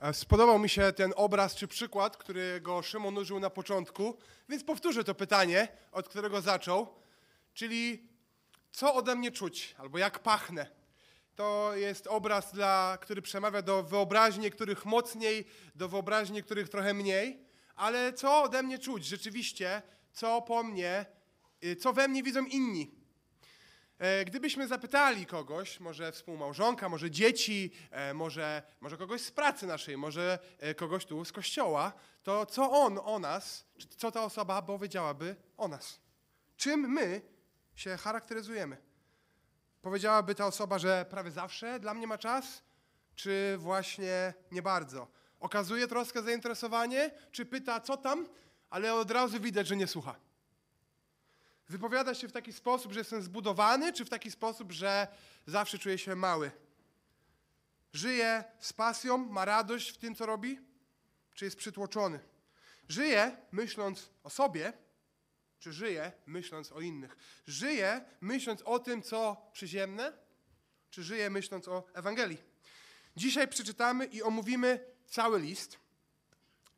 E, Spodobał mi się ten obraz czy przykład, którego Szymon użył na początku, więc powtórzę to pytanie, od którego zaczął, czyli co ode mnie czuć, albo jak pachnę. To jest obraz, dla, który przemawia do wyobraźni niektórych mocniej, do wyobraźni niektórych trochę mniej, ale co ode mnie czuć rzeczywiście, co po mnie, y, co we mnie widzą inni. E, Gdybyśmy zapytali kogoś, może współmałżonka, może dzieci, e, może, może kogoś z pracy naszej, może e, kogoś tu z kościoła, to co on o nas, co ta osoba powiedziałaby o nas? Czym my się charakteryzujemy? Powiedziałaby ta osoba, że prawie zawsze dla mnie ma czas, czy właśnie nie bardzo? Okazuje troskę, zainteresowanie, czy pyta, co tam, ale od razu widać, że nie słucha. Wypowiada się w taki sposób, że jestem zbudowany, czy w taki sposób, że zawsze czuję się mały? Żyje z pasją, ma radość w tym, co robi, czy jest przytłoczony? Żyje myśląc o sobie, czy żyje myśląc o innych? Żyje myśląc o tym, co przyziemne, czy żyje myśląc o Ewangelii? Dzisiaj przeczytamy i omówimy cały list.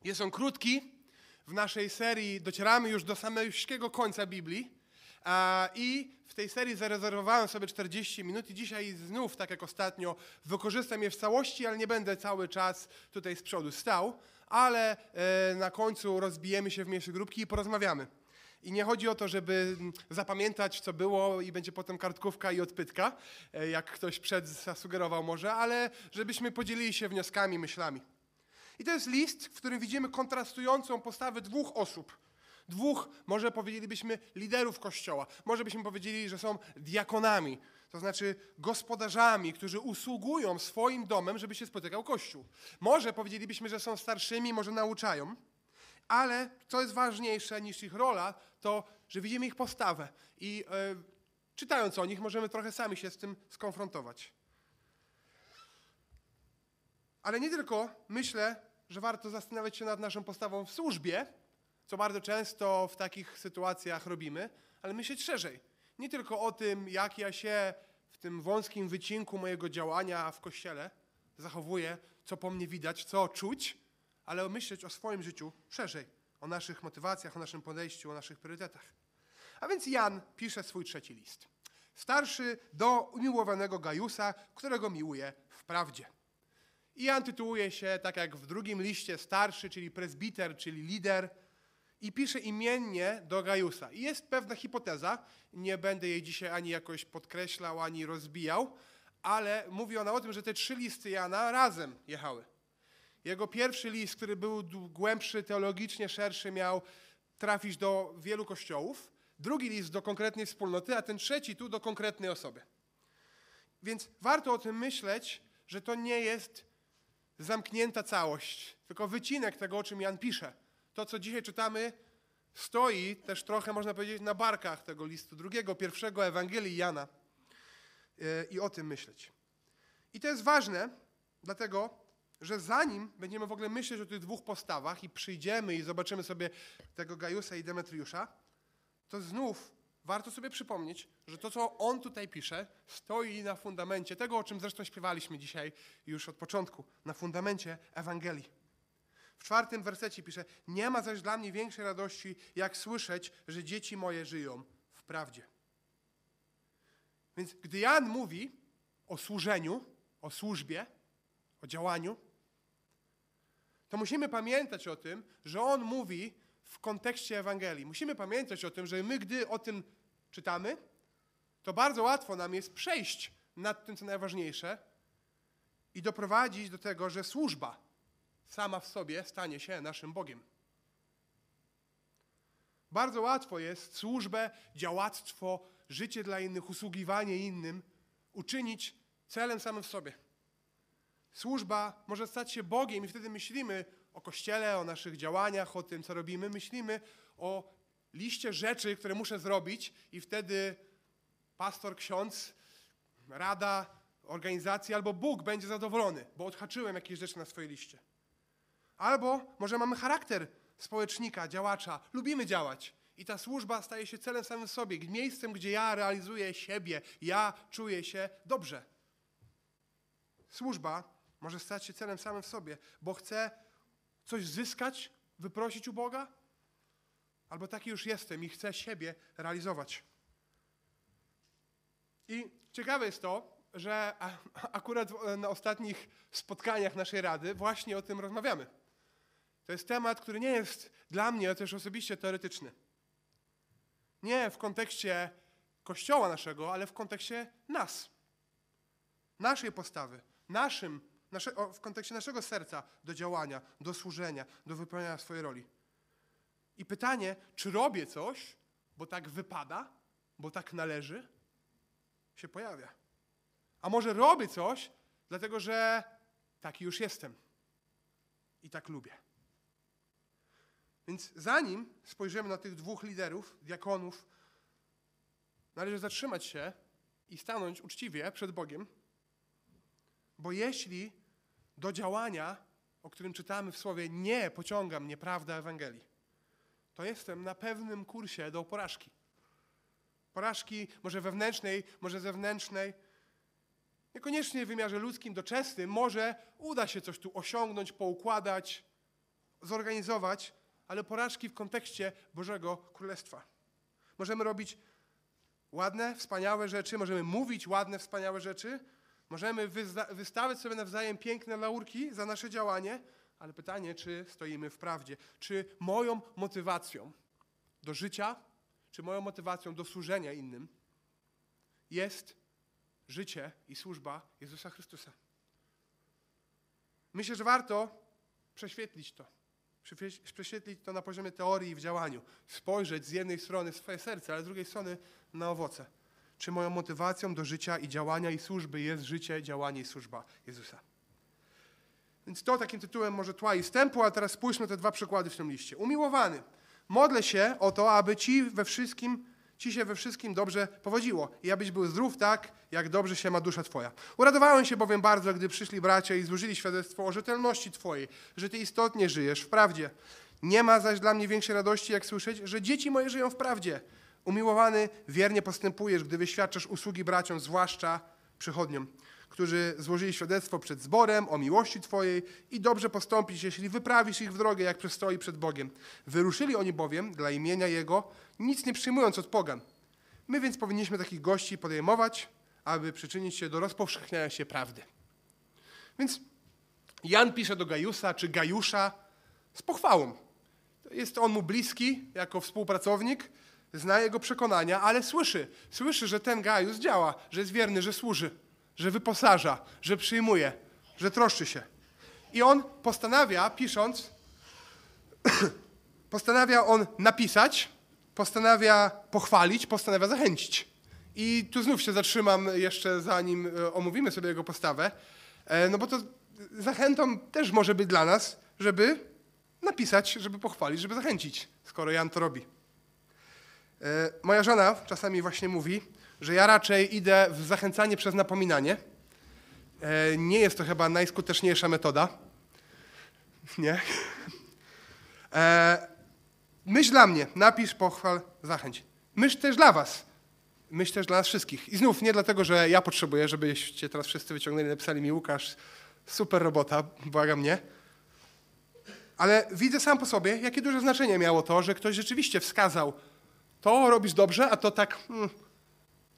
Jest on krótki. W naszej serii docieramy już do samego końca Biblii. I w tej serii zarezerwowałem sobie 40 minut i dzisiaj znów, tak jak ostatnio, wykorzystam je w całości, ale nie będę cały czas tutaj z przodu stał, ale e, na końcu rozbijemy się w mniejsze grupki i porozmawiamy. I nie chodzi o to, żeby zapamiętać, co było i będzie potem kartkówka i odpytka, e, jak ktoś przed zasugerował może, ale żebyśmy podzielili się wnioskami, myślami. I to jest list, w którym widzimy kontrastującą postawę dwóch osób. Dwóch, może powiedzielibyśmy, liderów kościoła. Może byśmy powiedzieli, że są diakonami, to znaczy gospodarzami, którzy usługują swoim domem, żeby się spotykał kościół. Może powiedzielibyśmy, że są starszymi, może nauczają, ale co jest ważniejsze niż ich rola, to, że widzimy ich postawę i e, czytając o nich, możemy trochę sami się z tym skonfrontować. Ale nie tylko myślę, że warto zastanawiać się nad naszą postawą w służbie, co bardzo często w takich sytuacjach robimy, ale myśleć szerzej. Nie tylko o tym, jak ja się w tym wąskim wycinku mojego działania w kościele zachowuję, co po mnie widać, co czuć, ale myśleć o swoim życiu szerzej, o naszych motywacjach, o naszym podejściu, o naszych priorytetach. A więc Jan pisze swój trzeci list. Starszy do umiłowanego Gajusa, którego miłuje w prawdzie. I Jan tytułuje się, tak jak w drugim liście, starszy, czyli prezbiter, czyli lider, i pisze imiennie do Gajusa. I jest pewna hipoteza, nie będę jej dzisiaj ani jakoś podkreślał, ani rozbijał, ale mówi ona o tym, że te trzy listy Jana razem jechały. Jego pierwszy list, który był głębszy, teologicznie szerszy, miał trafić do wielu kościołów, drugi list do konkretnej wspólnoty, a ten trzeci tu do konkretnej osoby. Więc warto o tym myśleć, że to nie jest zamknięta całość, tylko wycinek tego, o czym Jan pisze. To, co dzisiaj czytamy, stoi też trochę, można powiedzieć, na barkach tego listu drugiego, pierwszego Ewangelii Jana e, i o tym myśleć. I to jest ważne, dlatego, że zanim będziemy w ogóle myśleć o tych dwóch postawach i przyjdziemy i zobaczymy sobie tego Gajusa i Demetriusza, to znów warto sobie przypomnieć, że to, co on tutaj pisze, stoi na fundamencie tego, o czym zresztą śpiewaliśmy dzisiaj już od początku, na fundamencie Ewangelii. W czwartym wersecie pisze: Nie ma zaś dla mnie większej radości, jak słyszeć, że dzieci moje żyją w prawdzie. Więc gdy Jan mówi o służeniu, o służbie, o działaniu, to musimy pamiętać o tym, że on mówi w kontekście Ewangelii. Musimy pamiętać o tym, że my, gdy o tym czytamy, to bardzo łatwo nam jest przejść nad tym, co najważniejsze i doprowadzić do tego, że służba sama w sobie stanie się naszym Bogiem. Bardzo łatwo jest służbę, działactwo, życie dla innych, usługiwanie innym uczynić celem samym w sobie. Służba może stać się Bogiem i wtedy myślimy o Kościele, o naszych działaniach, o tym, co robimy. Myślimy o liście rzeczy, które muszę zrobić i wtedy pastor, ksiądz, rada, organizacja albo Bóg będzie zadowolony, bo odhaczyłem jakieś rzeczy na swojej liście. Albo może mamy charakter społecznika, działacza, lubimy działać. I ta służba staje się celem samym w sobie, miejscem, gdzie ja realizuję siebie, ja czuję się dobrze. Służba może stać się celem samym w sobie, bo chce coś zyskać, wyprosić u Boga, albo taki już jestem i chcę siebie realizować. I ciekawe jest to, że akurat na ostatnich spotkaniach naszej rady właśnie o tym rozmawiamy. To jest temat, który nie jest dla mnie też osobiście teoretyczny. Nie w kontekście kościoła naszego, ale w kontekście nas. Naszej postawy, naszym, nasze, w kontekście naszego serca do działania, do służenia, do wypełniania swojej roli. I pytanie, czy robię coś, bo tak wypada, bo tak należy, się pojawia. A może robię coś, dlatego że taki już jestem i tak lubię. Więc zanim spojrzymy na tych dwóch liderów, diakonów, należy zatrzymać się i stanąć uczciwie przed Bogiem, bo jeśli do działania, o którym czytamy w słowie, nie pociąga mnie prawda Ewangelii, to jestem na pewnym kursie do porażki. Porażki może wewnętrznej, może zewnętrznej. Niekoniecznie w wymiarze ludzkim, doczesnym. Może uda się coś tu osiągnąć, poukładać, zorganizować, ale porażki w kontekście Bożego Królestwa. Możemy robić ładne, wspaniałe rzeczy, możemy mówić ładne, wspaniałe rzeczy, możemy wystawiać sobie nawzajem piękne laurki za nasze działanie, ale pytanie, czy stoimy w prawdzie? Czy moją motywacją do życia, czy moją motywacją do służenia innym jest życie i służba Jezusa Chrystusa? Myślę, że warto prześwietlić to. Prześwietlić to na poziomie teorii i w działaniu. Spojrzeć z jednej strony swoje serce, ale z drugiej strony na owoce. Czy moją motywacją do życia i działania i służby jest życie, działanie i służba Jezusa? Więc to takim tytułem może tła i wstępu, a teraz spójrzmy te dwa przykłady w tym liście. Umiłowany, modlę się o to, aby ci we wszystkim, ci się we wszystkim dobrze powodziło i abyś był zdrów tak, jak dobrze się ma dusza Twoja. Uradowałem się bowiem bardzo, gdy przyszli bracia i złożyli świadectwo o rzetelności Twojej, że Ty istotnie żyjesz w prawdzie. Nie ma zaś dla mnie większej radości, jak słyszeć, że dzieci moje żyją w prawdzie. Umiłowany, wiernie postępujesz, gdy wyświadczasz usługi braciom, zwłaszcza przychodniom którzy złożyli świadectwo przed zborem o miłości Twojej i dobrze postąpić, jeśli wyprawisz ich w drogę, jak przystoi przed Bogiem. Wyruszyli oni bowiem dla imienia Jego, nic nie przyjmując od pogan. My więc powinniśmy takich gości podejmować, aby przyczynić się do rozpowszechniania się prawdy. Więc Jan pisze do Gajusa czy Gajusza z pochwałą. Jest on mu bliski jako współpracownik, zna jego przekonania, ale słyszy, słyszy, że ten Gajus działa, że jest wierny, że służy że wyposaża, że przyjmuje, że troszczy się. I on postanawia, pisząc, postanawia on napisać, postanawia pochwalić, postanawia zachęcić. I tu znów się zatrzymam jeszcze zanim e, omówimy sobie jego postawę, e, no bo to zachętą też może być dla nas, żeby napisać, żeby pochwalić, żeby zachęcić, skoro Jan to robi. E, moja żona czasami właśnie mówi, że ja raczej idę w zachęcanie przez napominanie. E, nie jest to chyba najskuteczniejsza metoda. Nie. E, myśl dla mnie, napisz, pochwal, zachęć. Myśl też dla was. Myśl też dla nas wszystkich. I znów nie dlatego, że ja potrzebuję, żebyście teraz wszyscy wyciągnęli, napisali mi Łukasz, super robota, błagam mnie. Ale widzę sam po sobie, jakie duże znaczenie miało to, że ktoś rzeczywiście wskazał, to robisz dobrze, a to tak, hmm,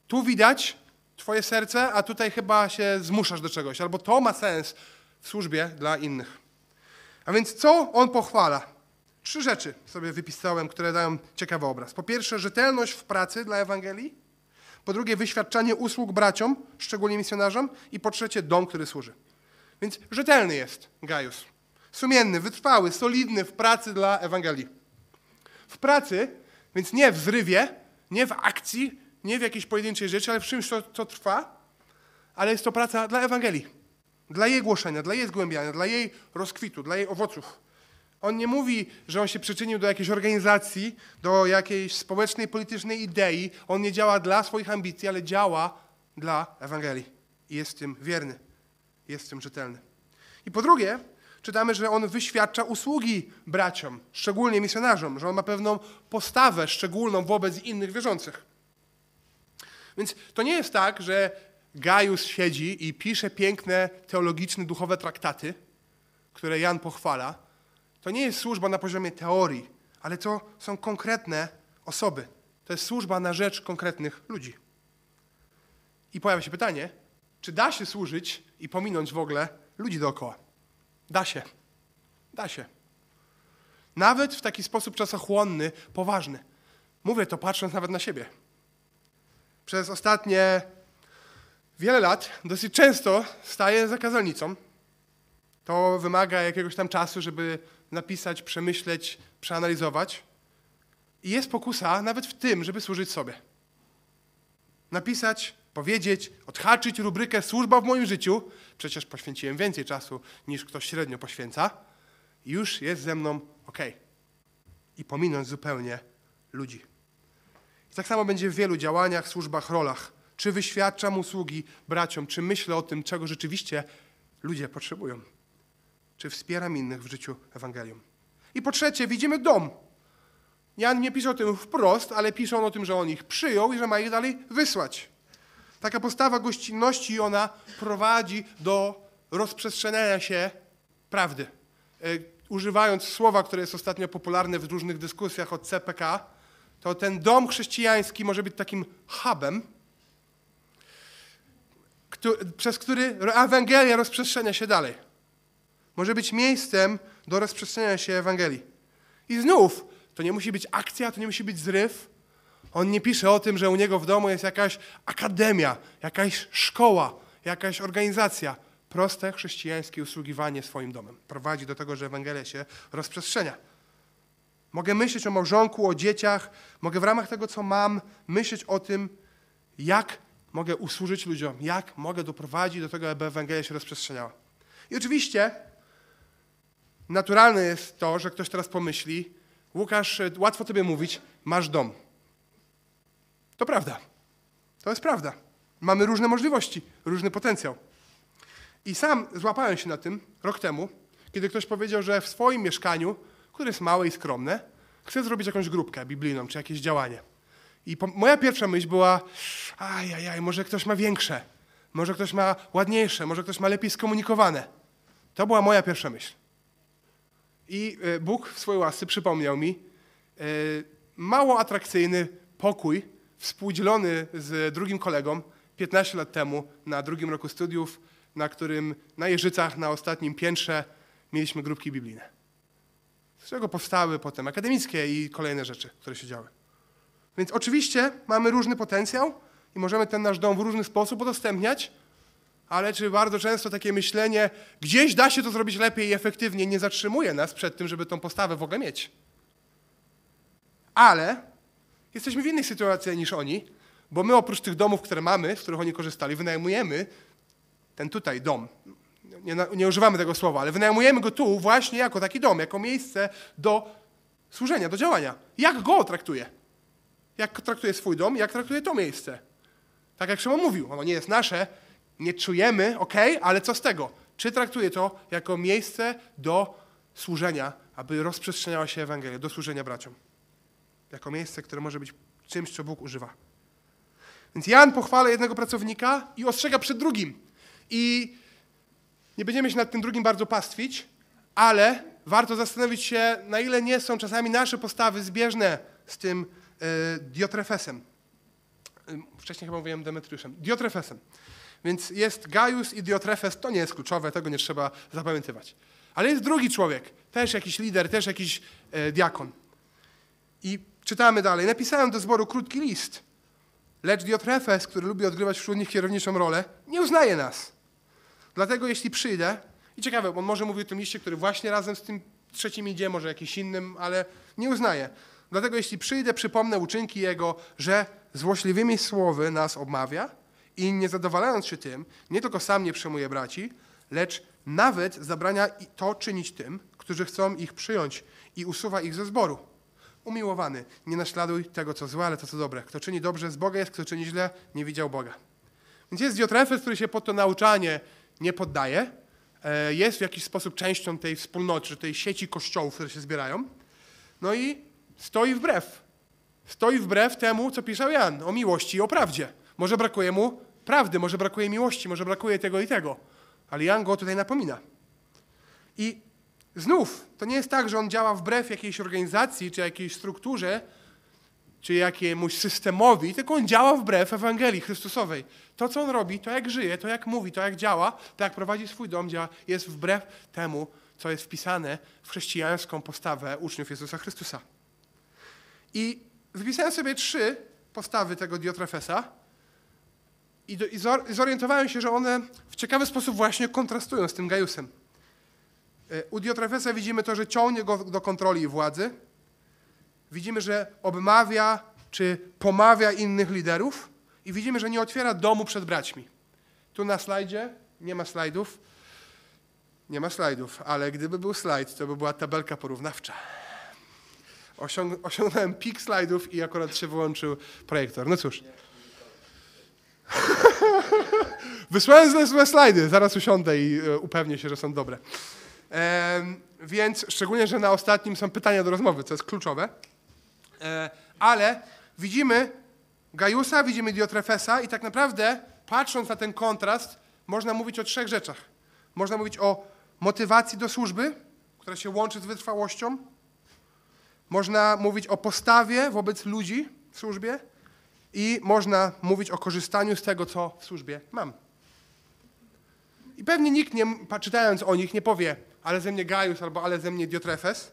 tu widać Twoje serce, a tutaj chyba się zmuszasz do czegoś, albo to ma sens w służbie dla innych. A więc co on pochwala? Trzy rzeczy sobie wypisałem, które dają ciekawy obraz. Po pierwsze, rzetelność w pracy dla Ewangelii. Po drugie, wyświadczanie usług braciom, szczególnie misjonarzom. I po trzecie, dom, który służy. Więc rzetelny jest Gajus. Sumienny, wytrwały, solidny w pracy dla Ewangelii. W pracy, więc nie w zrywie, nie w akcji, nie w jakiejś pojedynczej rzeczy, ale w czymś, co, co trwa, ale jest to praca dla Ewangelii, dla jej głoszenia, dla jej zgłębiania, dla jej rozkwitu, dla jej owoców. On nie mówi, że on się przyczynił do jakiejś organizacji, do jakiejś społecznej, politycznej idei. On nie działa dla swoich ambicji, ale działa dla Ewangelii. I jest tym wierny, jest tym rzetelny. I po drugie, czytamy, że on wyświadcza usługi braciom, szczególnie misjonarzom, że on ma pewną postawę szczególną wobec innych wierzących. Więc to nie jest tak, że Gaius siedzi i pisze piękne teologiczne, duchowe traktaty, które Jan pochwala, to nie jest służba na poziomie teorii, ale to są konkretne osoby. To jest służba na rzecz konkretnych ludzi. I pojawia się pytanie, czy da się służyć i pominąć w ogóle ludzi dookoła? Da się. Da się. Nawet w taki sposób czasochłonny, poważny. Mówię to patrząc nawet na siebie. Przez ostatnie wiele lat dosyć często staję za kazalnicą. To wymaga jakiegoś tam czasu, żeby napisać, przemyśleć, przeanalizować. I jest pokusa nawet w tym, żeby służyć sobie. Napisać, powiedzieć, odhaczyć rubrykę służba w moim życiu. Przecież poświęciłem więcej czasu niż ktoś średnio poświęca. I już jest ze mną ok. I pominąć zupełnie ludzi. Tak samo będzie w wielu działaniach, służbach, rolach. Czy wyświadczam usługi braciom, czy myślę o tym, czego rzeczywiście ludzie potrzebują. Czy wspieram innych w życiu Ewangelium. I po trzecie, widzimy dom. Jan nie pisze o tym wprost, ale pisze on o tym, że on ich przyjął i że ma ich dalej wysłać. Taka postawa gościnności, ona prowadzi do rozprzestrzeniania się prawdy. E, używając słowa, które jest ostatnio popularne w różnych dyskusjach od CPK, to ten dom chrześcijański może być takim hubem, przez który Ewangelia rozprzestrzenia się dalej. Może być miejscem do rozprzestrzeniania się Ewangelii. I znów, to nie musi być akcja, to nie musi być zryw. On nie pisze o tym, że u niego w domu jest jakaś akademia, jakaś szkoła, jakaś organizacja. Proste chrześcijańskie usługiwanie swoim domem prowadzi do tego, że Ewangelia się rozprzestrzenia. Mogę myśleć o małżonku, o dzieciach, mogę w ramach tego, co mam, myśleć o tym, jak mogę usłużyć ludziom, jak mogę doprowadzić do tego, aby Ewangelia się rozprzestrzeniała. I oczywiście naturalne jest to, że ktoś teraz pomyśli, Łukasz, łatwo tobie mówić, masz dom. To prawda. To jest prawda. Mamy różne możliwości, różny potencjał. I sam złapałem się na tym rok temu, kiedy ktoś powiedział, że w swoim mieszkaniu, które jest małe i skromne, chce zrobić jakąś grupkę biblijną czy jakieś działanie. I moja pierwsza myśl była, ajajaj, może ktoś ma większe, może ktoś ma ładniejsze, może ktoś ma lepiej skomunikowane. To była moja pierwsza myśl. I e, Bóg w swojej łasce przypomniał mi e, mało atrakcyjny pokój współdzielony z drugim kolegą 15 lat temu na drugim roku studiów, na którym na Jeżycach na ostatnim piętrze mieliśmy grupki biblijne. Z czego powstały potem akademickie i kolejne rzeczy, które się działy. Więc oczywiście mamy różny potencjał i możemy ten nasz dom w różny sposób udostępniać, ale czy bardzo często takie myślenie, gdzieś da się to zrobić lepiej i efektywniej, nie zatrzymuje nas przed tym, żeby tą postawę w ogóle mieć. Ale jesteśmy w innej sytuacji niż oni, bo my oprócz tych domów, które mamy, z których oni korzystali, wynajmujemy ten tutaj dom. Nie, nie używamy tego słowa, ale wynajmujemy go tu właśnie jako taki dom, jako miejsce do służenia, do działania. Jak go traktuje? Jak traktuje swój dom, jak traktuje to miejsce? Tak jak Szymon mówił, ono nie jest nasze, nie czujemy, ok, ale co z tego? Czy traktuje to jako miejsce do służenia, aby rozprzestrzeniała się Ewangelia, do służenia braciom? Jako miejsce, które może być czymś, co Bóg używa. Więc Jan pochwala jednego pracownika i ostrzega przed drugim. I nie będziemy się nad tym drugim bardzo pastwić, ale warto zastanowić się, na ile nie są czasami nasze postawy zbieżne z tym y, Diotrefesem. Y, wcześniej chyba mówiłem Demetriuszem. Diotrefesem. Więc jest Gaius i Diotrefes, to nie jest kluczowe, tego nie trzeba zapamiętywać. Ale jest drugi człowiek, też jakiś lider, też jakiś e, diakon. I czytamy dalej. Napisałem do zboru krótki list, lecz Diotrefes, który lubi odgrywać wśród nich kierowniczą rolę, nie uznaje nas. Dlatego jeśli przyjdę, i ciekawe, on może mówi o tym liście, który właśnie razem z tym trzecim idzie, może jakiś innym, ale nie uznaje. Dlatego jeśli przyjdę, przypomnę uczynki jego, że złośliwymi słowy nas obmawia, i nie zadowalając się tym, nie tylko sam nie przejmuje braci, lecz nawet zabrania to czynić tym, którzy chcą ich przyjąć i usuwa ich ze zboru. Umiłowany, nie naśladuj tego, co złe, ale to, co dobre. Kto czyni dobrze, z Boga jest, kto czyni źle, nie widział Boga. Więc jest Diotrefes, który się pod to nauczanie nie poddaje, e, jest w jakiś sposób częścią tej wspólnoty, tej sieci kościołów, które się zbierają, no i stoi wbrew. Stoi wbrew temu, co pisze Jan o miłości i o prawdzie. Może brakuje mu prawdy, może brakuje miłości, może brakuje tego i tego. Ale Jan go tutaj napomina. I znów, to nie jest tak, że on działa wbrew jakiejś organizacji, czy jakiejś strukturze, czy jakiemuś systemowi, tylko on działa wbrew Ewangelii Chrystusowej. To, co on robi, to jak żyje, to jak mówi, to jak działa, to jak prowadzi swój dom, działa, jest wbrew temu, co jest wpisane w chrześcijańską postawę uczniów Jezusa Chrystusa. I wypisałem sobie trzy postawy tego Diotrefesa i, do, i zorientowałem się, że one w ciekawy sposób właśnie kontrastują z tym Gajusem. E, u Diotrefesa widzimy to, że ciągnie go do kontroli i władzy. Widzimy, że obmawia czy pomawia innych liderów i widzimy, że nie otwiera domu przed braćmi. Tu na slajdzie nie ma slajdów. Nie ma slajdów, ale gdyby był slajd, to by była tabelka porównawcza. Osiąg osiągnąłem pik slajdów i akurat się wyłączył projektor. No cóż. Wysłałem złe, złe slajdy. Zaraz usiądę i e, upewnię się, że są dobre. E, więc szczególnie, że na ostatnim są pytania do rozmowy, co jest kluczowe. E, ale widzimy Gajusa, widzimy Diotrefesa i tak naprawdę, patrząc na ten kontrast, można mówić o trzech rzeczach. Można mówić o motywacji do służby, która się łączy z wytrwałością. Można mówić o postawie wobec ludzi w służbie i można mówić o korzystaniu z tego, co w służbie mam. I pewnie nikt, nie, czytając o nich, nie powie, ale ze mnie Gaius albo ale ze mnie Diotrefes,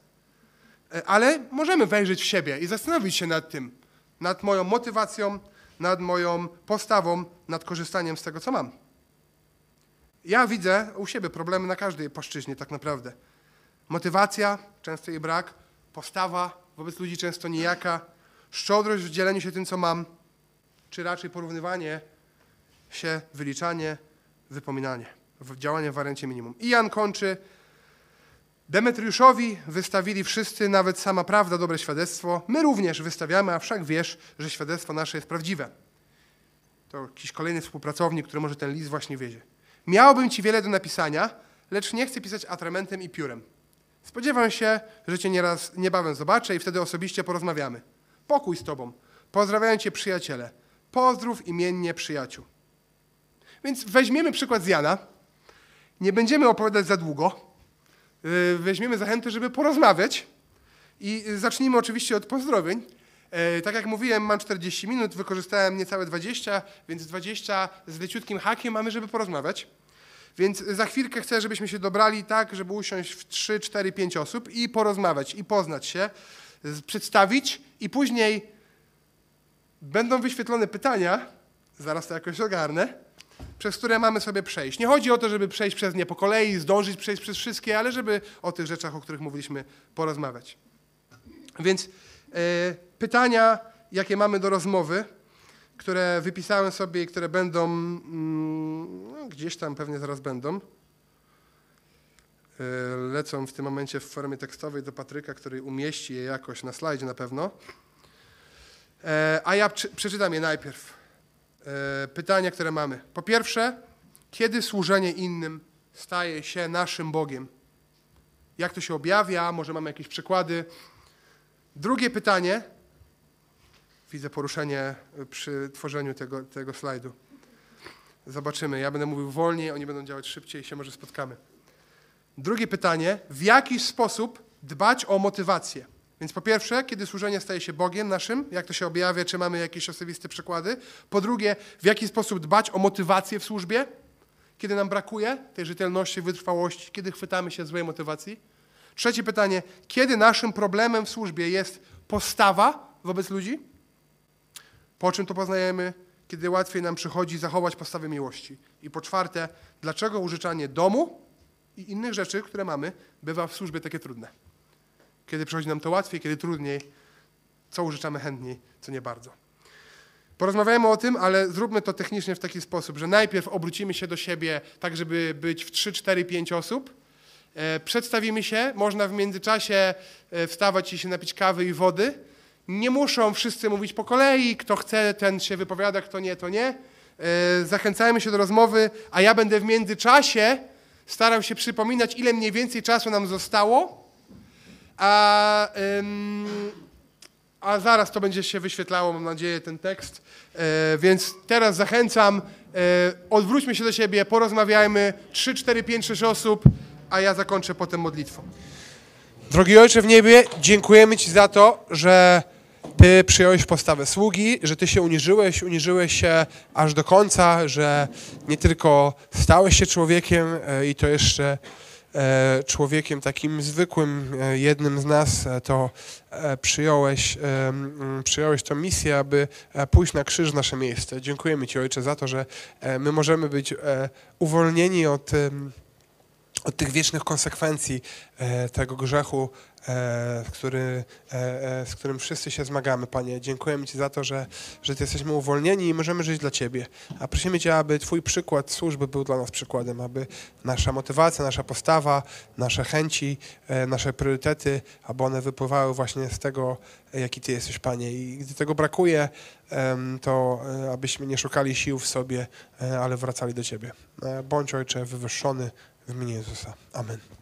ale możemy wejrzeć w siebie i zastanowić się nad tym, nad moją motywacją, nad moją postawą, nad korzystaniem z tego, co mam. Ja widzę u siebie problemy na każdej płaszczyźnie tak naprawdę. Motywacja, często jej brak, postawa wobec ludzi często nijaka, szczodrość w dzieleniu się tym, co mam, czy raczej porównywanie się, wyliczanie, wypominanie, działanie w wariancie minimum. I Jan kończy. Demetriuszowi wystawili wszyscy, nawet sama prawda, dobre świadectwo. My również wystawiamy, a wszak wiesz, że świadectwo nasze jest prawdziwe. To jakiś kolejny współpracownik, który może ten list właśnie wiedzie. Miałbym ci wiele do napisania, lecz nie chcę pisać atramentem i piórem. Spodziewam się, że cię nieraz niebawem zobaczę i wtedy osobiście porozmawiamy. Pokój z tobą. Pozdrawiają cię przyjaciele. Pozdrów imiennie przyjaciół. Więc weźmiemy przykład z Jana. Nie będziemy opowiadać za długo. Y, weźmiemy zachętę, żeby porozmawiać. I zacznijmy oczywiście od pozdrowień. E, tak jak mówiłem, mam 40 minut, wykorzystałem niecałe 20, więc 20 z leciutkim hakiem mamy, żeby porozmawiać. Więc za chwilkę chcę, żebyśmy się dobrali tak, żeby usiąść w 3, 4, 5 osób i porozmawiać, i poznać się, przedstawić, i później będą wyświetlone pytania, zaraz to jakoś ogarnę, przez które mamy sobie przejść. Nie chodzi o to, żeby przejść przez nie po kolei, zdążyć przejść przez wszystkie, ale żeby o tych rzeczach, o których mówiliśmy, porozmawiać. Więc E, pytania, jakie mamy do rozmowy, które wypisałem sobie i które będą, mm, no, gdzieś tam pewnie zaraz będą, e, lecą w tym momencie w formie tekstowej do Patryka, który umieści je jakoś na slajdzie na pewno. E, a ja przeczytam je najpierw. Pytania, które mamy. Po pierwsze, kiedy służenie innym staje się naszym Bogiem? Jak to się objawia? Może mamy jakieś przykłady? Drugie pytanie. Widzę poruszenie przy tworzeniu tego, tego slajdu. Zobaczymy. Ja będę mówił wolniej, oni będą działać szybciej i się może spotkamy. Drugie pytanie. W jaki sposób dbać o motywację? Więc po pierwsze, kiedy służenie staje się Bogiem naszym, jak to się objawia, czy mamy jakieś osobiste przykłady. Po drugie, w jaki sposób dbać o motywację w służbie, kiedy nam brakuje tej rzetelności, wytrwałości, kiedy chwytamy się złej motywacji. Trzecie pytanie, kiedy naszym problemem w służbie jest postawa wobec ludzi? Po czym to poznajemy? Kiedy łatwiej nam przychodzi zachować postawę miłości. I po czwarte, dlaczego użyczanie domu i innych rzeczy, które mamy, bywa w służbie takie trudne? Kiedy przychodzi nam to łatwiej, kiedy trudniej, co użyczamy chętniej, co nie bardzo. Porozmawiajmy o tym, ale zróbmy to technicznie w taki sposób, że najpierw obrócimy się do siebie tak, żeby być w 3, 4, 5 osób, E, przedstawimy się, można w międzyczasie e, wstawać i się napić kawy i wody. Nie muszą wszyscy mówić po kolei, kto chce, ten się wypowiada, kto nie, to nie. E, zachęcajmy się do rozmowy, a ja będę w międzyczasie starał się przypominać, ile mniej więcej czasu nam zostało. A, ym, a zaraz to będzie się wyświetlało, mam nadzieję, ten tekst. E, więc teraz zachęcam, e, odwróćmy się do siebie, porozmawiajmy, 3, 4, 5, 6 osób, a ja zakończę potem modlitwą. Drogi Ojcze w niebie, dziękujemy Ci za to, że Ty przyjąłeś postawę sługi, że Ty się uniżyłeś, uniżyłeś się aż do końca, że nie tylko stałeś się człowiekiem e, i to jeszcze człowiekiem takim zwykłym, e, jednym z nas, e, to e, przyjąłeś, e, przyjąłeś tę misję, aby e, pójść na krzyż w nasze miejsce. Dziękujemy Ci, Ojcze, za to, że e, my możemy być e, uwolnieni od, od tych wiecznych konsekwencji e, tego grzechu, e, który, e, z którym wszyscy się zmagamy, Panie. Dziękujemy Ci za to, że, że Ty jesteśmy uwolnieni i możemy żyć dla Ciebie. A prosimy Cię, aby Twój przykład służby był dla nas przykładem, aby nasza motywacja, nasza postawa, nasze chęci, nasze priorytety, aby one wypływały właśnie z tego, jaki Ty jesteś, Panie. I gdy tego brakuje, to abyśmy nie szukali sił w sobie, ale wracali do Ciebie. Bądź Ojcze wywyższony w imieniu Jezusa. Amen.